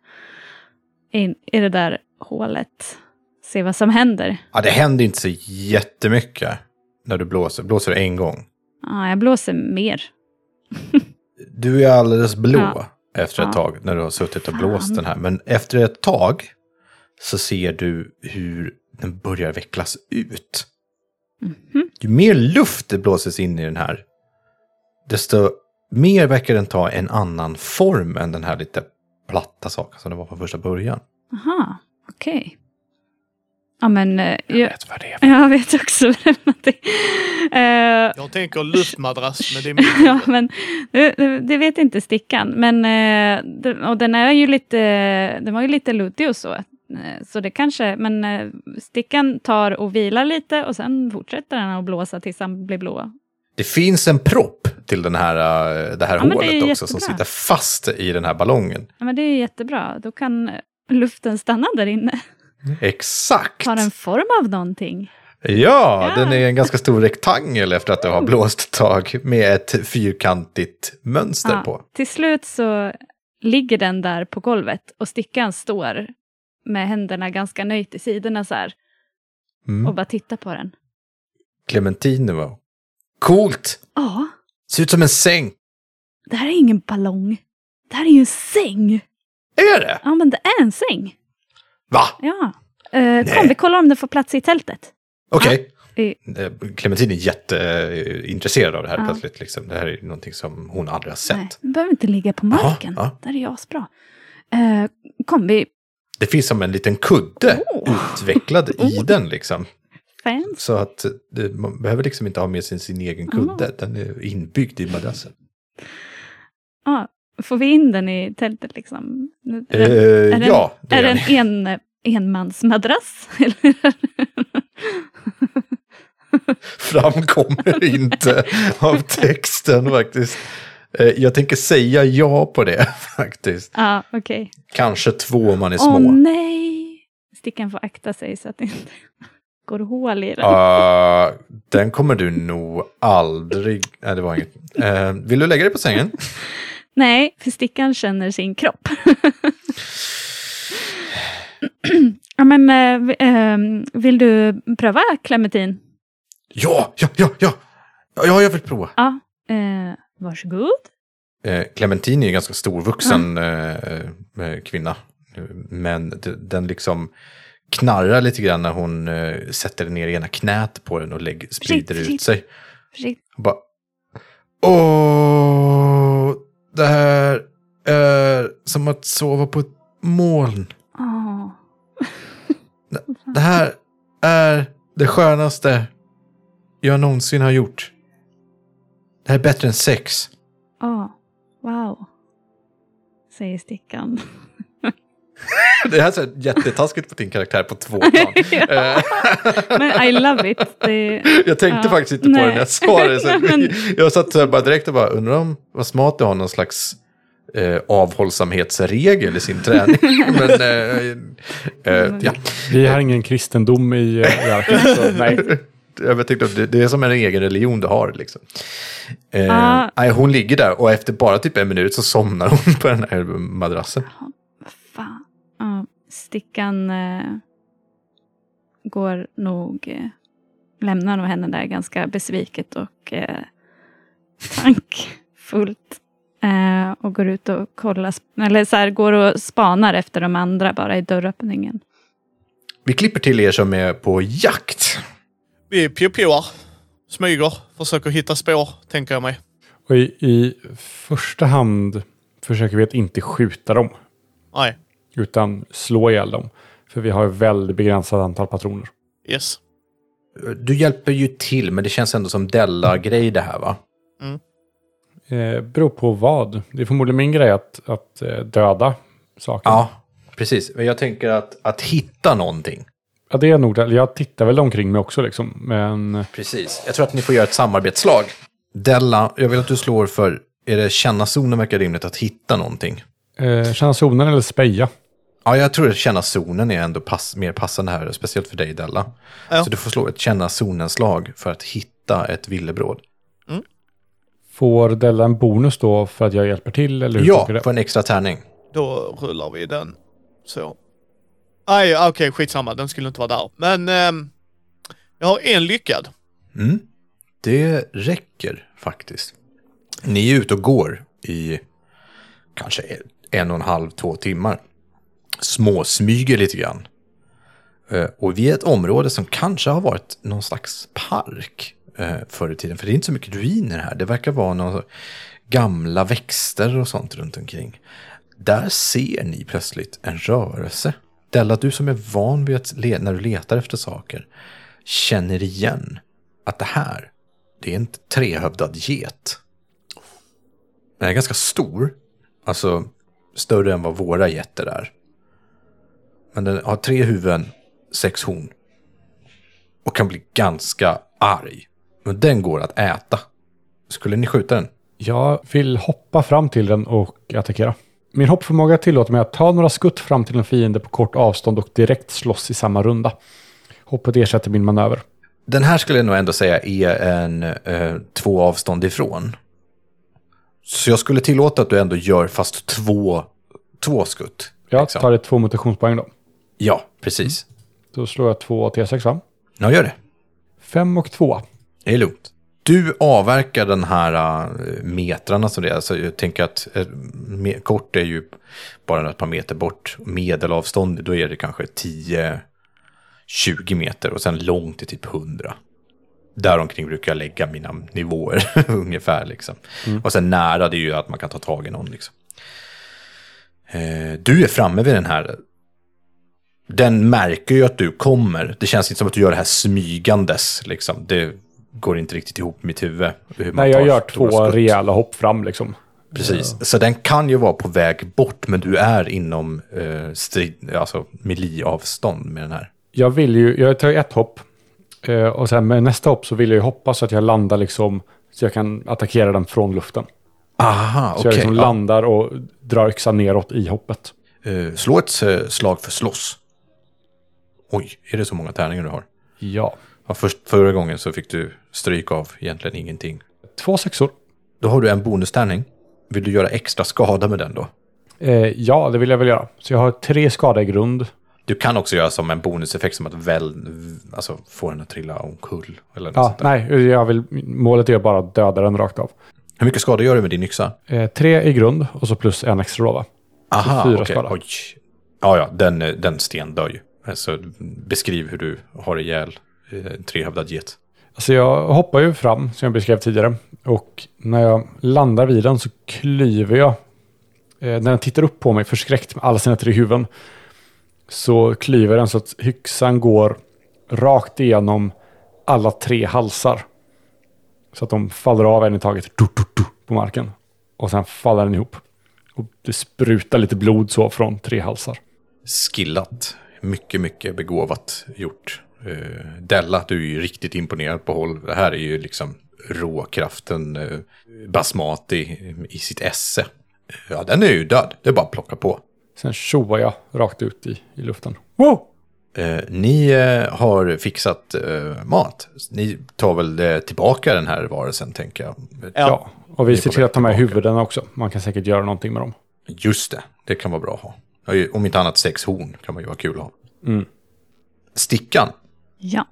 In i det där hålet. Se vad som händer. Ja, det händer inte så jättemycket när du blåser. Blåser du en gång. Ja, jag blåser mer. *laughs* Du är alldeles blå Ja. efter ett Ja. tag när du har suttit och Fan. blåst den här. Men efter ett tag så ser du hur den börjar vecklas ut. Mhm. Ju mer luft det blåses in i den här, desto mer verkar den ta en annan form än den här lite platta saken som det var från första början. Aha, okej. Ja, men eh, jag, Vet vad det är. *laughs* jag vet också *laughs* vad det är. Eh, Jag tänker luftmadrass, men det är *laughs* min ja, men det, vet inte stickan. Men, eh, och den är ju lite, den var ju lite luddig och så. Eh, Så det kanske, men eh, stickan tar och vilar lite och sen fortsätter den att blåsa tills han blir blå. Det finns en propp till den här, eh, det här Ja, men det hålet också som jättebra. sitter fast i den här ballongen. Ja, men det är jättebra. Då kan luften stanna där inne. Exakt! Har en form av någonting. Ja, Ja. den är en ganska stor rektangel efter att du har blåst ett tag med ett fyrkantigt mönster Ja, på. Till slut så ligger den där på golvet och stickan står med händerna ganska nöjt i sidorna så här Mm. och bara tittar på den. Clementine coolt! Ja, Ser ut som en säng. det här är ingen ballong. Det här är ju en säng. Är det? Ja, men det är en säng. Va? Ja. Eh, kom, vi kollar om den får plats i tältet. Okej. I- Eh, Clementine är jätteintresserad av det här Ja. plötsligt. Liksom. Det här är någonting som hon aldrig har sett. Nej, den behöver inte ligga på marken. ja. Där är asbra. Eh, kom, vi... Det finns som en liten kudde Oh. utvecklad i Oh. den liksom. Så att det, man behöver liksom inte ha med sig sin egen kudde. Den är inbyggd i madrassen. Ja, får vi in den i tältet liksom? Är Eh, den, är den, ja, det är det en en, enmansmadrass? *laughs* Framkommer inte av texten faktiskt. Eh, Jag tänker säga ja på det *laughs* faktiskt. Ja, okej. Kanske två om man är Åh små. nej! Stickan får akta sig så att det inte *laughs* går hål i den. Ah, den kommer du nog aldrig... Nej, det var inget. Eh, vill du lägga dig på sängen? *laughs* Nej, för stickan känner sin kropp. ja, men ehm, vill du pröva clementin? Ja, ja, ja, ja. Ja, jag vill prova. Ja, varsågod. Eh, Clementine är ju en ganska storvuxen eh, eh, kvinna. Men den liksom knarrar lite grann när hon eh, sätter ner ena knät på den och lägger, sprider ut försiktigt. sig. Försiktigt. Och bara... Åh, det här är som att sova på ett moln. Det här är det skönaste jag någonsin har gjort. Det här är bättre än sex. Åh, wow. Säger stickan. *laughs* Det här är så här jättetaskigt på din karaktär på två plan. *laughs* Men I love it. Det, jag tänkte Ja, faktiskt inte på nej. det när jag sa det. *laughs* Så Men- jag satt så bara direkt och bara undrar om vad smart du har någon slags eh, avhållsamhetsregel i sin träning. Men eh, eh, ja, Vi har ingen kristendom i eh, i arken, så nej. Jag tänkte att det, det är som en egen religion du har. Liksom. Eh, Ah. hon ligger där och efter bara typ en minut så somnar hon *laughs* på den här madrassen. fan. Ja, stickan eh, går nog, eh, lämnar nog henne där ganska besviket och eh, tankfullt. Eh, och går ut och kollar, eller så här, går och spanar efter de andra bara i dörröppningen. Vi klipper till er som är på jakt. Vi pio-pioar, smyger, försöker hitta spår, tänker jag mig. Och i, i första hand försöker vi att inte skjuta dem, Nej, utan slå ihjäl dem. För vi har ett väldigt begränsat antal patroner. yes. Du hjälper ju till, men det känns ändå som Della-grej det här va? Eh, beror på vad. Det är förmodligen min grej att, att eh, döda saker. Ja, precis. Men jag tänker att, att hitta någonting. Ja, det är nog det. Jag tittar väl omkring mig också liksom. Men Precis. Jag tror att ni får göra ett samarbetslag. Della, jag vill att du slår för, är det känna zonen verkar rimligt att hitta någonting? eh, känna zonen eller speja. Ja, jag tror att känna zonen är ändå pass, mer passande här, speciellt för dig Della. Ja. Så du får slå ett känna zonen-slag för att hitta ett villebråd. Får Della en bonus då för att jag hjälper till? Eller hur Ja, för en extra tärning. Då rullar vi den. Så. Ah, Nej, okej, skitsamma. Den skulle inte vara där. Men eh, jag har en lyckad. Mm. Det räcker faktiskt. Ni är ute och går i kanske en och en halv, två timmar. Småsmyger lite grann. Eh, och vi är ett område som kanske har varit någon slags park eh, förr i tiden. För det är inte så mycket ruiner här. Det verkar vara några gamla växter och sånt runt omkring. Där ser ni plötsligt en rörelse. Della, du som är van vid att le- när du letar efter saker känner igen att det här, det är en trehövdad get. Den är ganska stor, alltså större än vad våra getter är. Men den har tre huvuden, sex horn. Och kan bli ganska arg. Men den går att äta. Skulle ni skjuta den? Jag vill hoppa fram till den och attackera. Min hoppförmåga tillåter mig att ta några skutt fram till en fiende på kort avstånd och direkt slåss i samma runda. Hoppet ersätter min manöver. Den här skulle jag nog ändå säga är en eh, två avstånd ifrån. Så jag skulle tillåta att du ändå gör fast två, två skutt. Jag liksom. tar ett två mutationspoäng då. Ja, precis. Då slår jag två T6 va? Ja, gör det. Fem och två. Det är lugnt. Du avverkar den här uh, metrarna som det är. Alltså, jag tänker att uh, me- kort är ju bara ett par meter bort. Medelavstånd, då är det kanske 10-20 meter och sen långt är typ 100. Däromkring brukar jag lägga mina nivåer *laughs* ungefär. Liksom. Och sen nära det är ju att man kan ta tag i någon. Liksom. Eh, du är framme vid den här Den märker ju att du kommer. Det känns inte som att du gör det här smygandes. Liksom. Det går inte riktigt ihop i mitt huvud. Nej, jag gör två skott. rejäla hopp fram liksom. Precis. Så den kan ju vara på väg bort, men du är inom eh, strid, alltså miliavstånd med den här. Jag vill ju, jag tar ett hopp. Eh, och sen med nästa hopp så vill jag ju hoppas så att jag landar liksom, så jag kan attackera den från luften. Aha, Så okej. jag liksom ja. landar och drar yxan neråt i hoppet. Eh, slå ett eh, slag för slåss. Oj, är det så många tärningar du har? Ja. Ja, först, förra gången så fick du stryk av egentligen ingenting. Två sexor. Då har du en bonustärning. Vill du göra extra skada med den då? Eh, ja, det vill jag väl göra. Så jag har tre skada i grund. Du kan också göra som en bonuseffekt som att väl, alltså få den att trilla omkull. Eller något Ja, sånt där. nej, jag vill, målet är bara att döda den rakt av. Hur mycket skada gör du med din yxa? Eh, tre i grund och så plus en extra då va? Aha, fyra okej. skada. Oj. Ja, ja, den, eh, den sten dör ju. Alltså, beskriv hur du har ihjäl eh, trehövdad get. Alltså jag hoppar ju fram som jag beskrev tidigare. Och när jag landar vid den så klyver jag. Eh, när den tittar upp på mig förskräckt med alla sina tre huvuden. Så klyver den så att hyxan går rakt igenom alla tre halsar. Så att de faller av en i taget du, du, du, på marken. Och sen faller den ihop. Och det sprutar lite blod så från tre halsar. Skillat. Mycket, mycket begåvat gjort. Eh, Della, du är ju riktigt imponerad på håll. Det här är ju liksom råkraften eh, basmati i sitt esse. Ja, den är ju död. Det är bara att plocka på. Sen tjoar jag rakt ut i, i luften. Wow! Eh, ni eh, har fixat eh, mat. Ni tar väl eh, tillbaka den här varelsen, tänker jag. Ja, och vi ser till att ta med tillbaka. huvudena också. Man kan säkert göra någonting med dem. Just det, det kan vara bra att ha. Ja, Om inte annat sex horn kan man ju vara kul att ha. Mm. Stickan, Ja.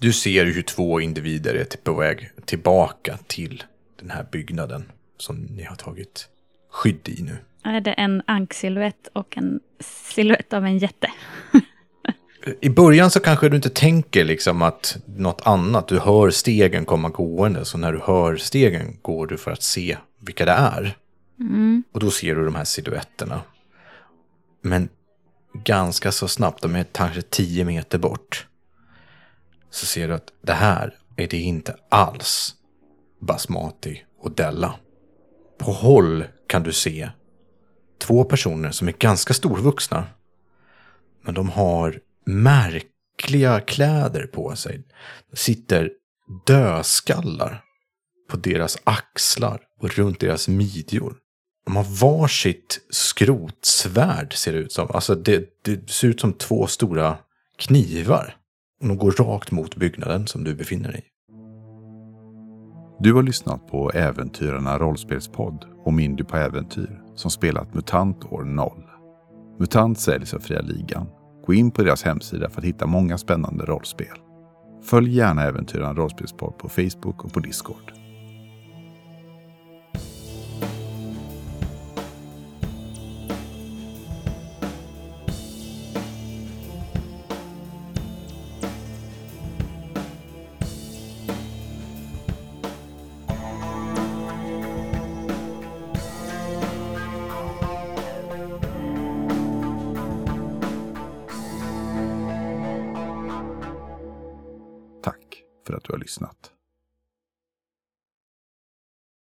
du ser hur två individer är på väg tillbaka till den här byggnaden som ni har tagit skydd i nu. Är det en anksilhuett och en silhuett av en jätte? *laughs* I början så kanske du inte tänker liksom att något annat, du hör stegen komma gående, så när du hör stegen går du för att se vilka det är. Och då ser du de här silhuetterna. Men ganska så snabbt, de är kanske 10 meter bort, så ser du att det här är det inte alls Basmati och Della. På håll kan du se två personer som är ganska storvuxna. Men de har märkliga kläder på sig. Det sitter dödskallar på deras axlar och runt deras midjor. De har varsitt skrotsvärd ser det ut som. Alltså det, det ser ut som två stora knivar. Och de går rakt mot byggnaden som du befinner dig i. Du har lyssnat på Äventyrarna rollspelspodd och Mindy på äventyr som spelat MUTANT år 0. MUTANT säljs av Fria Ligan. Gå in på deras hemsida för att hitta många spännande rollspel. Följ gärna Äventyrarna rollspelspodd på Facebook och på Discord.